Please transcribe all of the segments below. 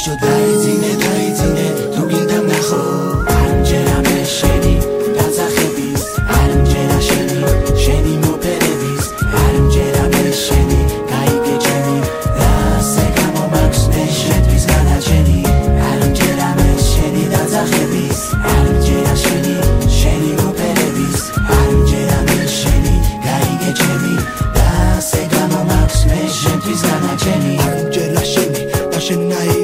სათამაშო დაიძინე დაიძინე თუ კიდე ნახო. ამჯერა მე შენი დაწახების ამჯერა შენი შენი მოპერების ამჯერა მე შენი გაიგე ჩემი ასე გამომაქვს მე შენთვის განაჩენი ამჯერა მე შენი დაწახების ამჯერა შენი შენი მოპერების ამჯერა მე შენი გაიგე ჩემი ასე გამომაქვს მე შენთვის განაჩენი ამჯერა შენი და შენნაირი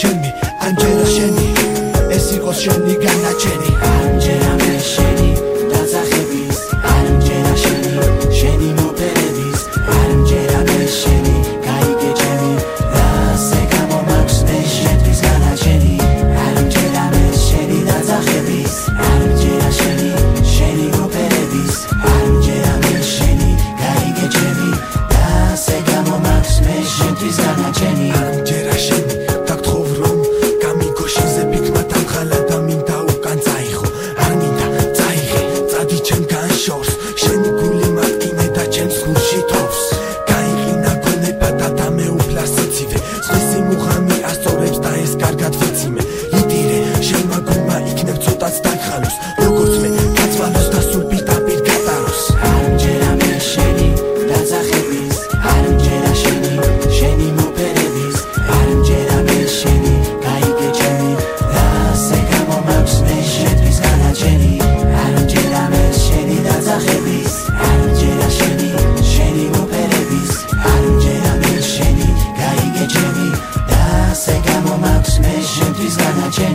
ჩემი ამჯერა შენი ეს იყოს შენი განაჩენი. ამჯერა მე შენი დაძახების ამჯერა შენი შენი მოპერების ამჯერა მე შენი გაიგე ჩემი ასე გამომაქვს მე შენთვის განაჩენი. ამჯერა მე შენი დაძახების ამჯერა შენი შენი მოპერების ამჯერა მე შენი გაიგე ჩემი ასე გამომაქვს მე შენთვის განაჩენი. ამჯერა შენი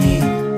you.